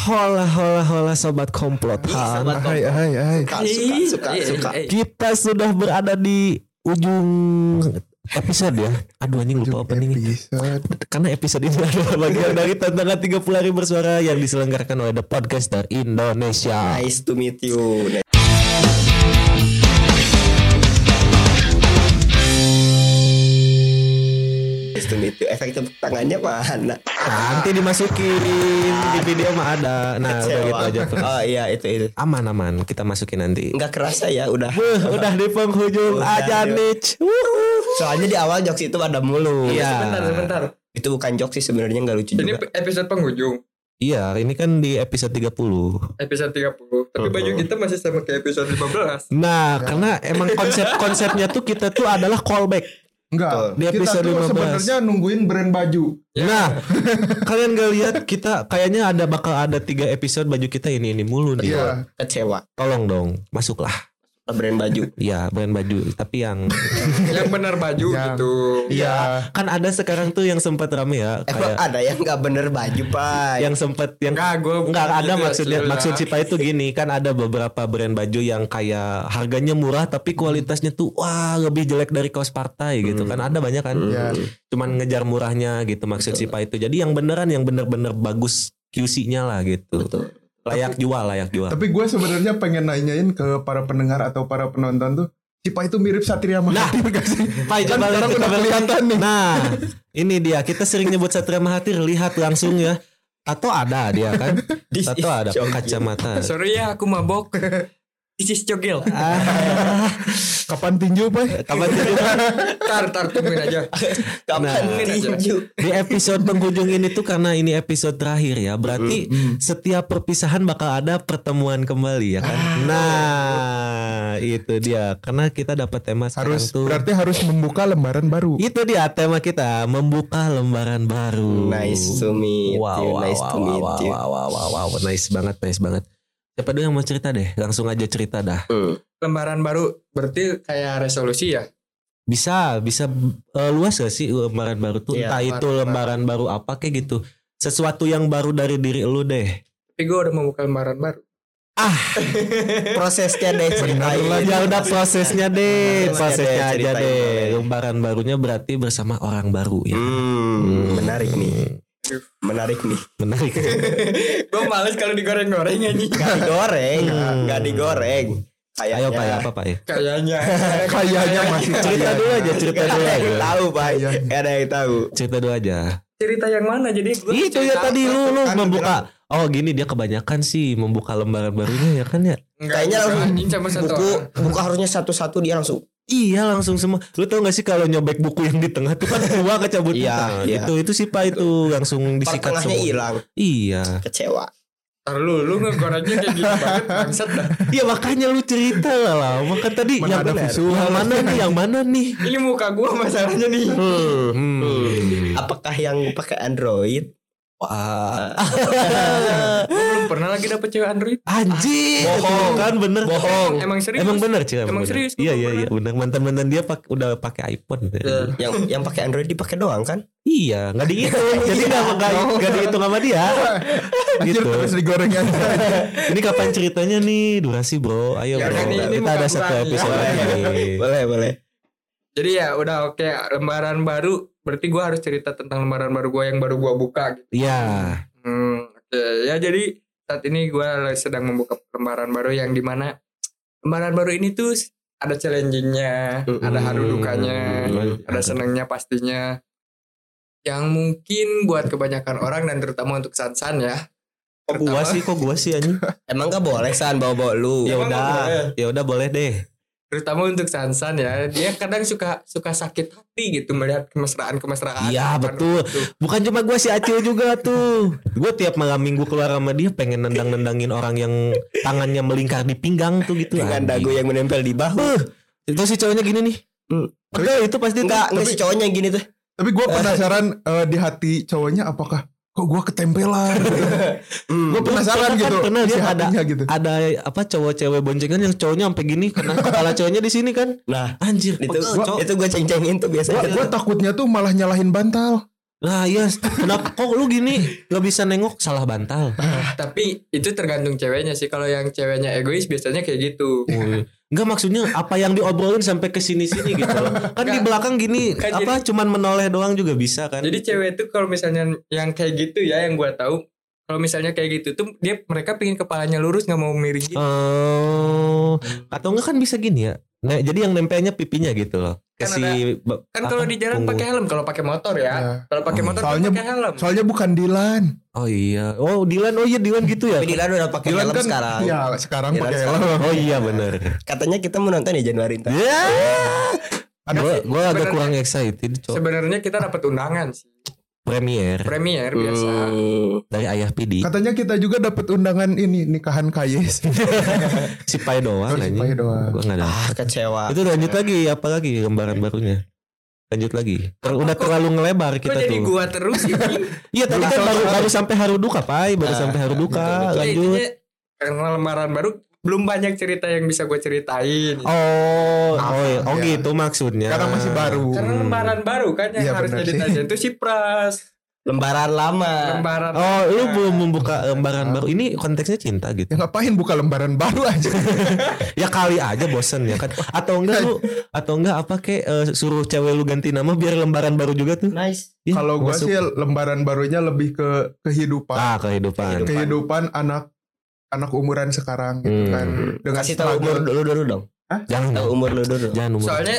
Hola hola hola sobat komplotan. sobat Hai hai hai. Suka, suka, suka, Iya, suka. iya, iya. Kita sudah berada di ujung episode ya. Aduh anjing lupa openingnya. Episode. Karena episode ini adalah bagian dari tantangan 30 hari bersuara yang diselenggarakan oleh The Podcaster Indonesia. Nice to meet you. Meet you. Efek tepuk tangannya mana? Nanti dimasukin di video mah ada. Nah, udah gitu aja tuh. Oh iya itu itu. Aman aman, kita masukin nanti. Enggak kerasa ya udah. Wuh, udah di penghujung Udah, aja nih. Soalnya di awal jokes itu ada mulu. Iya. Sebentar, sebentar. Itu bukan jokes sih sebenarnya nggak lucu Ini juga. episode penghujung. Iya, ini kan di episode 30. Episode 30. Tapi baju kita masih sama kayak episode 15. Nah, karena emang konsep-konsepnya tuh kita tuh adalah callback. Enggak. Di episode kita tuh 15. sebenarnya nungguin brand baju. Nah, kalian gak lihat kita kayaknya ada bakal ada tiga episode baju kita ini ini mulu nih. Iya. Kecewa. Tolong dong, masuklah. Brand baju. Iya, brand baju. Tapi yang Yang benar baju Yang- gitu. Iya. kan ada sekarang tuh yang sempat rame ya, Emang kayak ada yang nggak bener baju pak. yang sempat yang Enggak, gue Enggak ada maksudnya maksud si Pak itu gini kan ada beberapa brand baju yang kayak harganya murah tapi kualitasnya tuh wah lebih jelek dari kaos partai gitu kan ada banyak kan Iya. cuman ngejar murahnya gitu maksud si Pak itu jadi yang beneran yang bener-bener bagus QC-nya lah gitu Betul. Layak jual layak jual Tapi gue sebenarnya pengen nanyain ke para pendengar atau para penonton tuh, si Pak itu mirip Satria Mahathir gak sih? Pak Kan sekarang udah kelihatan nih. nah ini dia kita sering nyebut Satria Mahathir lihat langsung ya atau ada dia kan is ada kacamata Sorry ya aku mabok. This is cogel. ah, Kapan tinju Pak? kapan tidur? Tar, tar, tungguin aja. Kapan Nah. tinju? di episode penghujung ini tuh karena ini episode terakhir ya berarti setiap perpisahan bakal ada pertemuan kembali ya kan nah itu dia karena kita dapat tema sekarang Harus tuh berarti harus membuka lembaran baru. itu dia tema kita membuka lembaran baru Nice to meet wow, you. wow, Nice wow, to wow, meet wow, you. wow, wow, wow, wow, nice banget nice banget siapa dulu yang mau cerita deh langsung aja cerita dah Hmm. Lembaran baru berarti kayak resolusi ya. bisa bisa eh, luas gak sih lembaran baru tuh Iya, entah itu lembaran baru apa kayak gitu sesuatu yang baru dari diri lu deh Tapi gue udah membuka lembaran baru. Prosesnya deh ceritain. Ya udah prosesnya deh, Prosesnya aja deh. Lembaran barunya berarti bersama orang baru ya. Hmm, menarik nih. Menarik nih. Menarik. gue males kalau digoreng-goreng aja. Gak digoreng, gak digoreng. Kayaknya. Ayo Pak ya, apa Pak ya? Kayaknya. Kayaknya masih Cerita dulu aja, cerita dulu aja. tahu pak. Gak ada yang tahu. Cerita dulu aja. Cerita yang mana? Jadi gue Itu ya tadi lu lu kan membuka. Oh gini dia kebanyakan sih membuka lembaran barunya ya kan ya. Enggak, Kayaknya langsung Buku, buku harusnya satu-satu dia langsung. Iya langsung semua. Lu tau gak sih kalau nyobek buku yang di tengah tuh kan dua kecabut Iya, iya. Itu itu sih Pak itu langsung disikat semua. hilang. Iya. Kecewa. Ntar lu, lu ngegorengnya kayak gini banget bangsat dah. Iya makanya lu cerita lah lah. Makan tadi Mana yang ada visual. Yang mana nih? Yang mana nih? Ini muka gue masalahnya nih. Hmm. Apakah yang pakai Android? Wah. Pernah lagi dapet cewek Android. Anjing. Bohong. Kan bener. Bohong. Emang serius? Emang bener sih. Emang bener. serius, Iya iya iya bener. Mantan mantan dia pak, udah pakai iPhone. Yang yang pakai Android dipakai doang kan? Iya nggak dihitung. Jadi nggak nggak nggak dihitung sama dia. Gitu. terus digoreng aja. Ini kapan ceritanya nih? Durasi bro. Ayo Ya, bro. ini- ini Kita ada satu episode Boleh, lagi. boleh, boleh. Jadi ya udah oke lembaran baru. Berarti gue harus cerita tentang lembaran baru gue yang baru gue buka. Gitu. Iya. Hmm, oke ya jadi saat ini gue sedang membuka lembaran baru yang di mana lembaran baru ini tuh ada challengingnya, ada haru dukanya, Hmm. ada senangnya pastinya. Yang mungkin buat kebanyakan orang dan terutama untuk Sansan ya. Kok gua sih? Kok gua sih anjing? Emang gak boleh san bawa-bawa lu. Ya udah. Ya udah boleh deh. Terutama untuk Sansan ya, dia kadang suka suka sakit hati gitu melihat kemesraan-kemesraan. Iya, Bukan betul. gitu. Bukan cuma gue si Acil juga tuh. Gue tiap malam minggu keluar sama dia pengen nendang-nendangin orang yang tangannya melingkar di pinggang tuh gitu. Dengan Anjing. dagu yang menempel di bahu. Uh, itu si cowoknya gini nih. Hmm. Pegel itu pasti. Enggak, enggak si cowoknya yang gini tuh. Tapi gue penasaran eh, di hati cowoknya apakah kok gue ketempelan. Hmm. gue penasaran Pernah kan, gitu. pernah si dia ada- gitu. Ada apa cowok cewek boncengan yang cowoknya sampai gini karena kepala cowoknya di sini kan. Nah, Anjir, itu pegel, cowok. itu gue ceng-cengin tuh biasanya. Gue takutnya tuh malah nyalahin bantal. Nah iya Kenapa kok lu gini Gak bisa nengok Salah bantal Tapi itu tergantung ceweknya sih. Kalau yang ceweknya egois biasanya kayak gitu. Enggak maksudnya apa yang diobrolin sampai ke sini-sini gitu loh. Kan di Enggak. belakang gini Kan apa cuman menoleh doang juga bisa kan. Jadi cewek itu kalau misalnya yang kayak gitu ya yang gua tahu kalau misalnya kayak gitu tuh dia mereka pingin kepalanya lurus nggak mau miring gitu. Oh, atau enggak kan bisa gini ya. Nah, jadi yang nempelnya pipinya gitu loh. Kan Kan kalau di jalan pakai helm, kalau pakai motor ya. Ya. Kalau pakai Oh, motor soalnya- kan pakai helm. Soalnya bukan Dilan. Oh iya. Oh, Dilan. Oh iya Dilan gitu ya. Tapi Dilan udah pakai Dilan helm kan sekarang. Ya sekarang pakai sekarang. helm. Oh iya bener Katanya kita mau nonton ya Januari ntar. Ya. Ada Gue gue agak kurang excited. Sebenarnya kita dapat undangan sih. Premier Premier biasa. Hmm. dari Ayah Pidi. Katanya kita juga dapat undangan ini nikahan Kayes. Si Pai doang Oh, si. Pai doang. Gua enggak ada. Ah kecewa. Itu lanjut lagi apa lagi lembaran barunya? Lanjut lagi. Ter- udah terlalu ngelebar Kok kita jadi tuh. gua terus ini? Iya tadi kan baru baru sampai haru duka, Pai. Baru Ah, sampai haru duka. Ya, Lanjut. intinya, karena lembaran baru belum banyak cerita yang bisa gue ceritain. Oh, oh, iya. oh Ya. gitu maksudnya. Karena masih baru. Karena lembaran baru kan yang Iya, benar sih. ditanya itu si Pras. Lembaran lama. Lembaran. Oh, lu lama. belum membuka lembaran baru. Ini konteksnya cinta gitu. Ya ngapain buka lembaran baru aja. Ya kali aja bosen ya kan. Atau enggak lu atau enggak apa kek eh, suruh cewek lu ganti nama biar lembaran baru juga tuh. Nice. Ya, Kalau gua masuk. sih lembaran barunya lebih ke kehidupan. ah kehidupan. Kehidupan anak anak umuran sekarang gitu Hmm. kan. Dengan Kasih tahu umur dulu dulu dong. Jangan Tahu umur lu dulu. jangan umur. Soalnya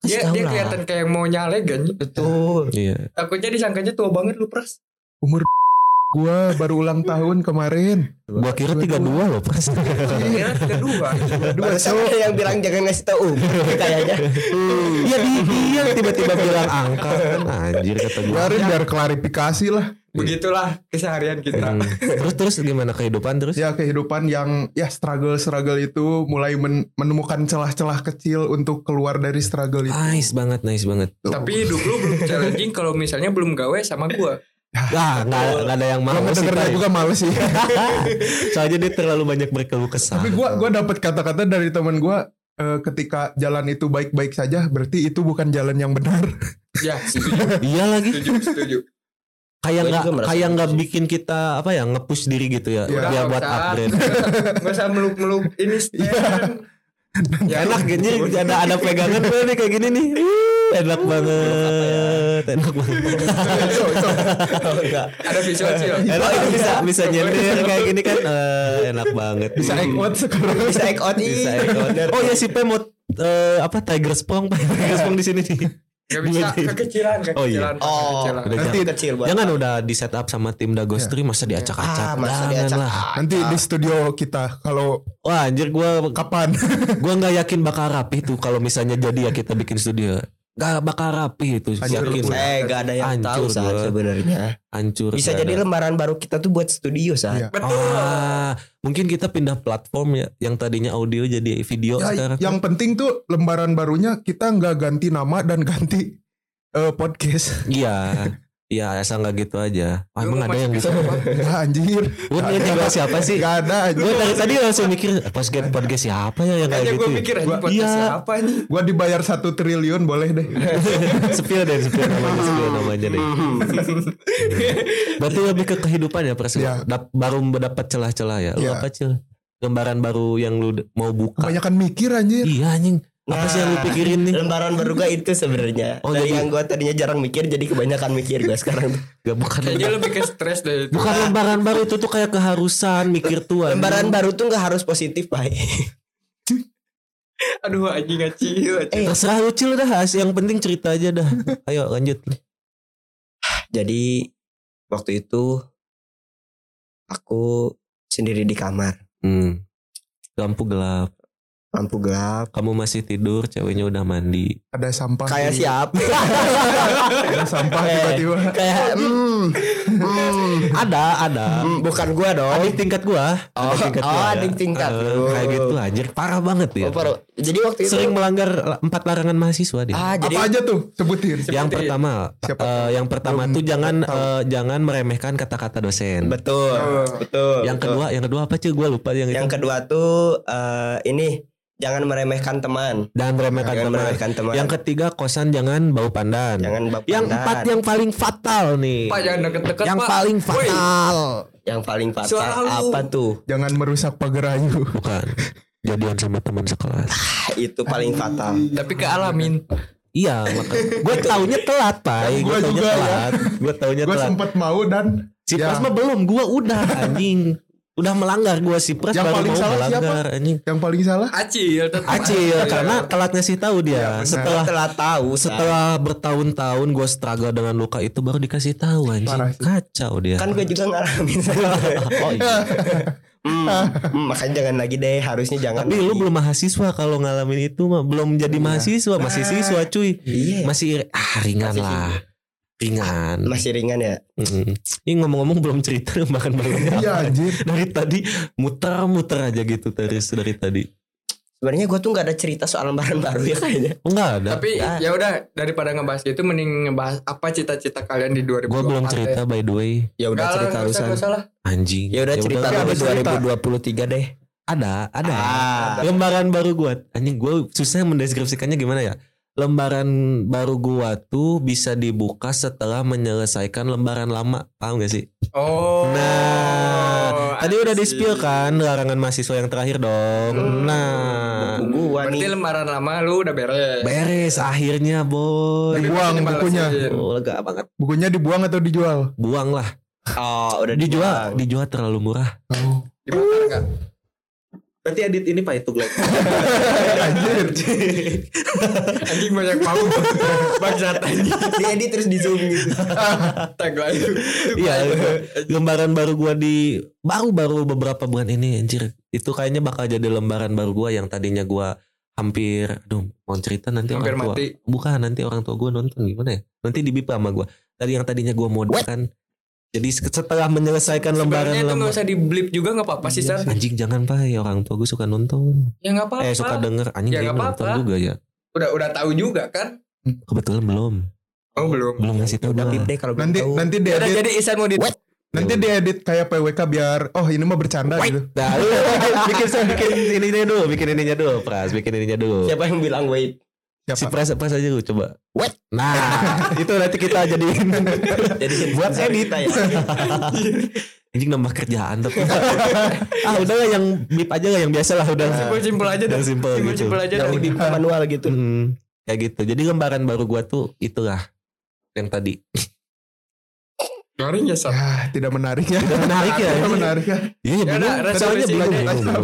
dia dia lah. kelihatan kayak mau nyalek kan. Betul. Iya. Takutnya disangkanya tua banget lu Pras. Umur gua baru ulang tahun kemarin. Gua kira 32 loh pas. Iya, kedua. Barusan ada yang bilang jangan ngasih tahu umur kayaknya. Iya di dia tiba-tiba bilang angka kan anjir kata gua. Kemarin biar klarifikasi lah. Begitulah keseharian kita. Hmm. Terus terus gimana kehidupan terus? Ya kehidupan yang ya struggle-struggle itu mulai men- menemukan celah-celah kecil untuk keluar dari struggle itu. Nice banget, nice banget. Tapi hidup lu belum challenging kalau misalnya belum gawe sama gua. Ah, nggak nggak ada yang mau sih. ngedengernya Pai. juga males sih. Soalnya dia terlalu banyak berkeluh kesah. Tapi gua gua dapat kata-kata dari teman gua eh, ketika jalan itu baik-baik saja berarti itu bukan jalan yang benar. Ya, setuju, iya lagi. setuju, setuju. Kayak nggak kayak nggak bikin kita apa ya ngepush diri gitu ya, Iya. biar nggak buat upgrade. Gak usah meluk-meluk ini stand. Ya, enak gitu ada ada pegangan gue nih kayak gini nih. Uh, enak banget, enak banget. Oh, enggak. Ada visual sih. Enak bisa bisa nyender kayak gini kan eh, enak banget. Bisa egg out sekarang. Bisa egg out Bisa ih. ikut. Oh ya si P mau eh, apa Tiger Sprong, Tiger Sprong di sini nih. Gak bisa kekecilan, Oh, iya. kekecilan. Oh, kekecilan. Udah nanti kecil buat. Jangan udah di set up sama tim Dagostri masa diacak-acak. Ah, masa diacak. lah. Nanti di studio kita kalau Wah anjir gua kapan? gua nggak yakin bakal rapi tuh kalau misalnya jadi ya kita bikin studio. Gak bakal rapi itu Hancur. yakin. Eh, gak ada yang tahu Hancur saat gua. sebenarnya. Hancur. Bisa jadi ada. lembaran baru kita tuh buat studio saat. Iya. Betul. Ah, mungkin kita pindah platform ya yang tadinya audio jadi video Ya, sekarang. yang penting tuh lembaran barunya kita nggak ganti nama dan ganti eh, podcast. Iya. Iya, asal nggak gitu aja. Ah, emang ada yang bisa. Anjir. Gue juga siapa sih? Gak ada. Gue dari tadi langsung mikir podcast podcast siapa ya yang kayak gitu. gue ya? mikir aja Gua- podcast iya. siapa nih. Gua dibayar satu triliun boleh deh. Spill deh, spill namanya, spill namanya deh. Berarti lebih ke kehidupan ya Pres. Iya. Dap- baru mendapat celah-celah ya. Lu Iya. apa cil? Gambaran baru yang lu mau buka. Kebanyakan mikir anjir. Iya anjing. Apa sih yang lu pikirin nih? Lembaran baru gue itu sebenarnya. Oh, Dari jadi- yang gue tadinya jarang mikir jadi kebanyakan mikir gue sekarang. tuh. Gak bukan Kayaknya lebih ke stres deh itu. bukan lembaran baru itu tuh kayak keharusan mikir anjing. Lembaran baru tuh nggak harus positif, Pak. Aduh anjing acil. acil. Eh, Terserah lu cil dah, As. yang penting cerita aja dah. Ayo lanjut. Jadi waktu itu aku sendiri di kamar, Hmm. Lampu gelap. Lampu gelap. Kamu masih tidur, ceweknya udah mandi. Ada sampah. Kayak siapa? Ada sampah Eh, tiba-tiba. Kayak hmm, hmm, Ada, ada. hmm, bukan gua dong. Adik tingkat gua. Oh, Adik tingkat oh, gua ada. adik tingkat Eh, lu. kayak gitu anjir, parah banget ya. Oh, paru. Jadi waktu itu Sering melanggar la- empat larangan mahasiswa dia. ah jadi Apa aja tuh? Sebutin. yang pertama, Siapa eh, yang pertama Belum tuh jangan eh, jangan meremehkan kata-kata dosen. betul, betul. yang betul. kedua, yang kedua apa cuy? Gua lupa yang, yang itu. kedua tuh eh, ini Jangan meremehkan teman. dan remehkan Jangan teman. meremehkan teman. Yang ketiga kosan jangan bau pandan. Jangan bapak yang empat yang paling fatal nih. Pak jangan deket-deket yang Pak. paling fatal. yang paling fatal Suara lu. apa tuh? Jangan merusak pagar ayu. Bukan. Jadian sama teman sekelas. Ah, Itu paling fatal. tapi kealamin. Iya, maka gue taunya telat, Pai. Gue juga, ya. telat. Gue taunya Gue telat. sempet mau dan Si Ya. Mah belum, gue udah anjing. Udah melanggar gue si Pras Yang baru paling mau salah siapa? melanggar anjing. yang paling salah Acil tetap Acil karena telat ngasih tahu dia. Iya, benar. setelah Telah tahu. Setelah bertahun-tahun gue struggle dengan luka itu baru dikasih tahu anjing. Parah. Kacau dia. kan gue juga ngalamin. oh iya. Hmm, hmm, makanya jangan lagi deh. Harusnya jangan. Tapi lu lagi. belum mahasiswa kalau ngalamin itu mah belum jadi mahasiswa, masih siswa cuy. Iya. Masih ah ringan Masih lah. Ringan. Masih ringan ya. Mm-mm. Ini ngomong-ngomong belum cerita makan barunya. Iya anjir dari tadi muter-muter aja gitu terus dari tadi. Sebenarnya gue tuh nggak ada cerita soal lembaran baru ya kayaknya. Enggak ada. Tapi ya udah daripada ngebahas itu mending ngebahas apa cita-cita kalian di 2024. Gue belum ya. cerita by the way. Ya udah Nggak cerita nggak urusan. nggak. Anjing. Ya udah cerita dulu cerita. 2023 deh. Ada, ada. Ah. Lembaran baru gua. Anjing gue susah mendeskripsikannya gimana ya. Lembaran baru gua tuh bisa dibuka setelah menyelesaikan lembaran lama. Paham gak sih? Oh. Nah, tadi udah di spill kan larangan mahasiswa yang terakhir dong. Hmm. Nah, Buku gua Berarti nih. lembaran lama lu udah beres. beres akhirnya boy. Dibuang bukunya. Oh, lega banget. Bukunya dibuang atau dijual Buang lah. Oh udah Dijual, dijual. dijual terlalu murah. oh. Dibakar enggak? Berarti edit ini Pak itu Glenn. Anjir Anjing banyak mau. Bangsat anjing. Diedit terus di zoom gitu. Tag lagi. Iya, lembaran baru gua di baru-baru beberapa bulan ini anjir. Itu kayaknya bakal jadi lembaran baru gua yang tadinya gua hampir aduh mau cerita nanti Hampir orang tua mati. bukan nanti orang tua gua nonton gimana ya nanti dibip sama gua tadi yang tadinya gua mau kan jadi setelah menyelesaikan lembaran Sebenarnya itu lembaran nggak usah di blip juga nggak apa-apa sih San. anjing jangan pak ya orang tua gua suka nonton Ya nggak apa-apa. eh suka denger anjing Ya, dia nggak nonton apa-apa. juga ya Udah udah tahu juga kan? kebetulan belum Oh belum. belum ngasih tahu Udah pip deh kalau belum Nanti tahu. nanti Ya Udah diedit jadi Isan mau di Nanti diedit kayak PWK biar Oh ini mah bercanda gitu Nah, lu bikin bikin ininya dulu, bikin ininya dulu, Pras, bikin ininya dulu. Siapa yang bilang wait? Si Siapa? Pras, Pras aja lu coba. What? Nah, itu nanti kita jadiin Jadi buat edit ya. Anjing nambah kerjaan tapi. ah, udah lah yang bip aja lah yang biasa lah udah. Simpel-simpel aja dah. Simple gitu. Simpel-simpel aja. Yang di manual gitu. Hmm, kayak gitu. Jadi lembaran baru gua tuh itulah yang tadi. Garing ya. Ya tidak menarik ya Menarik ya. Tidak menarik ya Iya, Ya bingung. Soalnya resolusi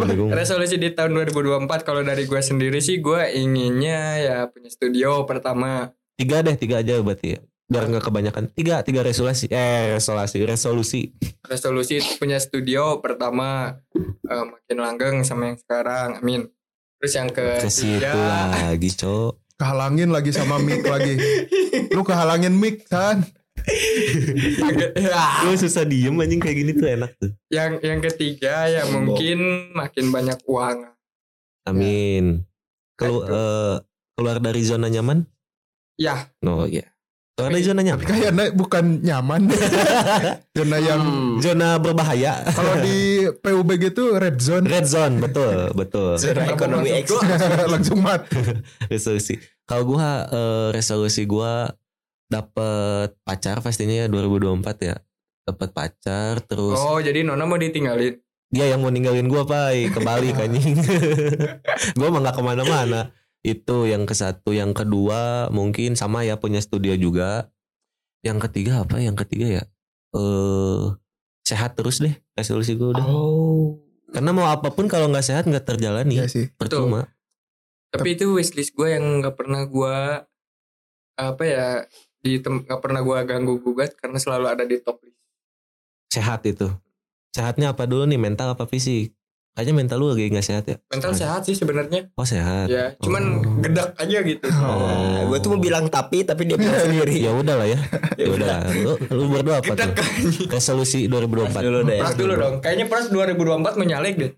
bingung. Resolusi di tahun 2024 kalau dari gue sendiri sih gue inginnya ya punya studio pertama. Tiga deh, tiga aja berarti ya. Biar nggak kebanyakan. Tiga, tiga resolusi. Eh, resolusi, resolusi. Resolusi punya studio pertama eh, makin langgeng sama yang sekarang. Amin. Terus yang Ke situ ketiga lagi, Cok. Kehalangin lagi sama mic lagi Lu kehalangin mic kan Ya, Gue susah diem anjing kayak gini tuh enak tuh. yang yang ketiga ya mungkin makin banyak uang. Amin. Kelu Itu. eh, keluar dari zona nyaman? Ya, Oh iya. Keluar dari zona nyaman. Kayaknya bukan nyaman Zona yang Hmm. Zona berbahaya. Kalau di PUBG itu red zone Red zone, betul, betul. Zona ekonomi X. Langsung mat resolusi. Kalau gua eh, resolusi gua dapet pacar pastinya ya 2024 ya. Dapat pacar terus oh jadi Nona mau ditinggalin. dia yang mau ninggalin gua pai ke Bali anjing. gua mah nggak ke mana-mana. Itu yang ke satu, yang kedua mungkin sama ya punya studio juga. Yang ketiga apa? Yang ketiga ya eh sehat terus deh resolusi gua udah. Oh. Karena mau apa pun kalau nggak sehat nggak terjalani. Iya sih Percuma. Tapi itu wishlist gue yang nggak pernah gue apa ya di nggak pernah gue ganggu gugat karena selalu ada di top list. Sehat itu. Sehatnya apa dulu nih? Mental apa fisik? Kayaknya mental lu lagi nggak sehat ya? Mental sehat sih sebenarnya. Oh sehat. Ya, cuman Oh. gedak aja gitu. Oh. gue tuh mau bilang tapi tapi dia bilang sendiri. Ya udah lah ya. Ya udah. lah. Lu, lu berdua apa tuh? Gedak Resolusi 2024. Dulu deh. Pras dulu dong. Kayaknya Pras 2024 menyalek deh.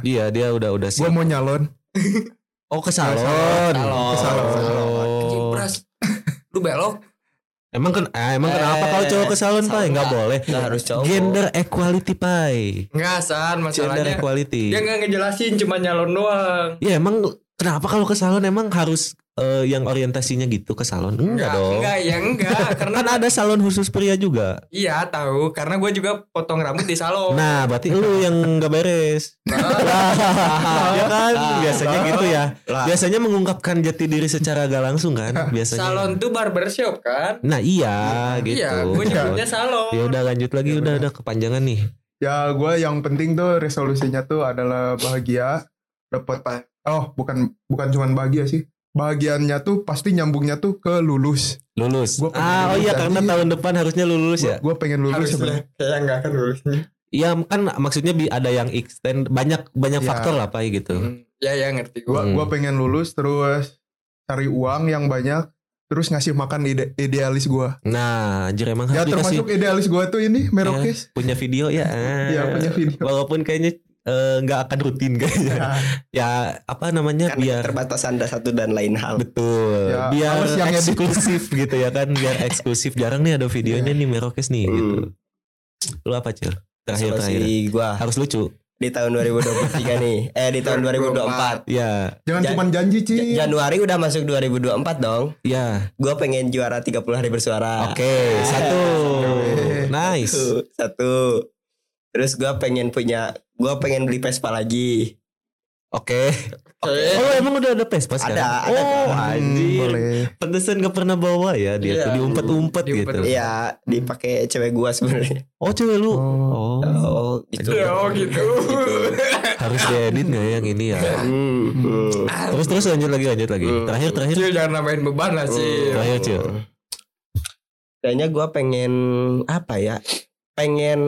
Iya, dia udah udah Gue siap. mau nyalon Oh, ke salon. Salon. Ke salon. Anjing Oh. Pras. Lu belok. Emang kan eh, emang kenapa Eh, kalau cowok ke salon, Pai? Enggak salon. boleh. Nggak harus cowok. Gender equality, Pai. Enggak, San. Gender Masalahnya equality. dia nggak ngejelasin cuma nyalon doang. Ya emang Kenapa kalau ke salon emang harus eh, yang orientasinya gitu ke salon? Enggak, dong. Enggak, ya enggak. Karena Kan ada salon khusus pria juga. iya tahu. Karena gue juga potong rambut di salon. Nah, berarti lu yang nggak beres. ya kan, biasanya gitu ya. Biasanya mengungkapkan jati diri secara gak langsung kan, biasanya. salon tuh barbershop kan? Nah, iya gitu. Iya, gue nyebutnya salon. Ya udah lanjut lagi, udah udah kepanjangan nih. Ya gue yang penting tuh resolusinya tuh adalah bahagia dapat oh bukan bukan cuman bahagia sih bahagiannya tuh pasti nyambungnya tuh ke lulus Lulus. Gua Ah, oh lulus iya tadi. karena tahun depan harusnya lulus ya. gue pengen lulus Harusnya sebenarnya kayak enggak akan lulusnya. Iya kan maksudnya ada yang extend banyak banyak Ya. faktor lah Pak gitu. Hmm, Ya ya ngerti gue. gue Hmm. gua pengen lulus terus cari uang yang banyak terus ngasih makan ide- idealis gue Nah, anjir emang ya harus dikasih termasuk idealis gue tuh ini merokes punya video ya. Ah. ya punya video Walaupun kayaknya eh, nggak akan rutin kayaknya. Ya, ya apa namanya Kan biar terbatas anda satu dan lain hal. betul Ya, biar yang eksklusif gitu ya kan biar eksklusif jarang nih ada videonya nih Merokes nih Hmm. gitu lu apa cil terakhir terakhir Resolusi gua harus lucu di tahun 2023 nih. Eh di tahun 2024. ya jangan Jan- cuma janji Ja- Ci Januari udah masuk 2024 dong. ya Gua pengen juara 30 hari bersuara. oke satu Oke. nice Satu, satu. Terus gua pengen punya gua pengen beli Vespa lagi. oke oh emang udah ada Vespa sekarang Ada, ada. oh Hmm, anjir boleh pantesan gak pernah bawa ya dia Iya. tuh diumpet-umpet gitu Diumpet-umpet. Iya, dipakai cewek gua sebenarnya. oh cewek lu Oh. oh, Oh, gitu. Oh gitu. harus diedit nggak ya yang ini ya Hmm, hmm. terus terus lanjut lagi lanjut lagi Hmm. terakhir terakhir Cil jangan nambahin beban lah sih. terakhir cil Kayaknya gua pengen apa ya? Pengen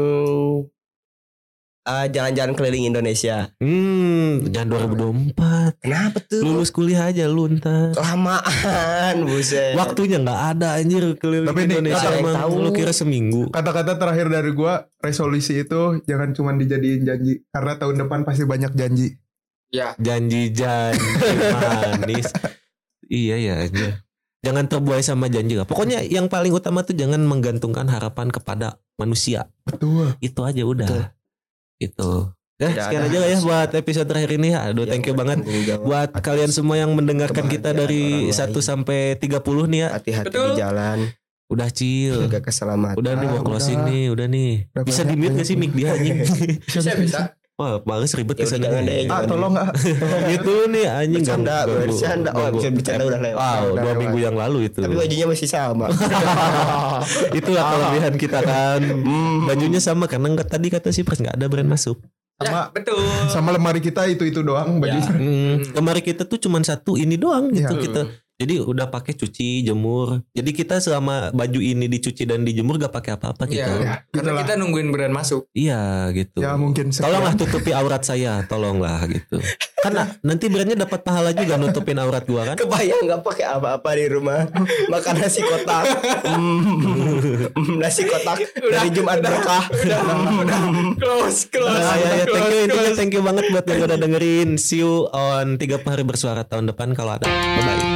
eh, jalan-jalan keliling Indonesia. Hmm, jangan 2024. Kenapa tuh? Lulus kuliah aja lu ntar. Lamaan, buset. Waktunya nggak ada anjir keliling Tapi nih, Indonesia emang tahu. lu kira seminggu. kata-kata terakhir dari gue resolusi itu jangan cuma dijadiin janji karena tahun depan pasti banyak janji Ya. Janji-janji manis. Iya ya anjir. Jangan terbuai sama janji lah. Pokoknya yang paling utama tuh jangan menggantungkan harapan kepada manusia. betul Itu aja udah. Itu. Ya, Tidak sekian ada aja lah ya buat episode terakhir ini. Aduh, thank you banget buat kalian semua yang mendengarkan kita dari Kebahagiaan orang 1 lain. sampai 30 nih ya. hati-hati di jalan, Udah chill. jaga keselamatan. Udah nih mau closing udah. nih, udah nih. Bisa di mute gak sih mic dia anjing? Bisa bisa. Wah, males ribet Ya jangan deh, ah jangan. tolong nggak Gitu nih anjing Bercanda, ganggu- bercanda. Oh, bisa bercanda udah lewat. Wow, dua minggu yang lalu itu. Tapi bajunya masih sama. Itulah kelebihan kita kan. Bajunya sama karena enggak tadi kata si Pres nggak ada brand masuk. sama Ya, betul. sama lemari kita itu itu doang bajunya Hmm, kemarin kita tuh cuman satu ini doang gitu kita. Jadi udah pakai cuci, jemur. Jadi kita selama baju ini dicuci dan dijemur gak pakai apa-apa gitu. Iya. ya Karena gitulah kita nungguin brand masuk. Iya gitu. ya mungkin sekian. Tolonglah tutupi aurat saya, tolonglah gitu. Karena nanti brandnya dapat pahala juga nutupin aurat gua kan. Kebayang nggak pakai apa-apa di rumah makan nasi kotak, Mm, mm, nasi kotak dari Jumat berkah. Close, close. Nah, ya, ya, thank you close, close. thank you banget buat yang udah dengerin. See you on 30 hari bersuara tahun depan kalau ada. Bye bye.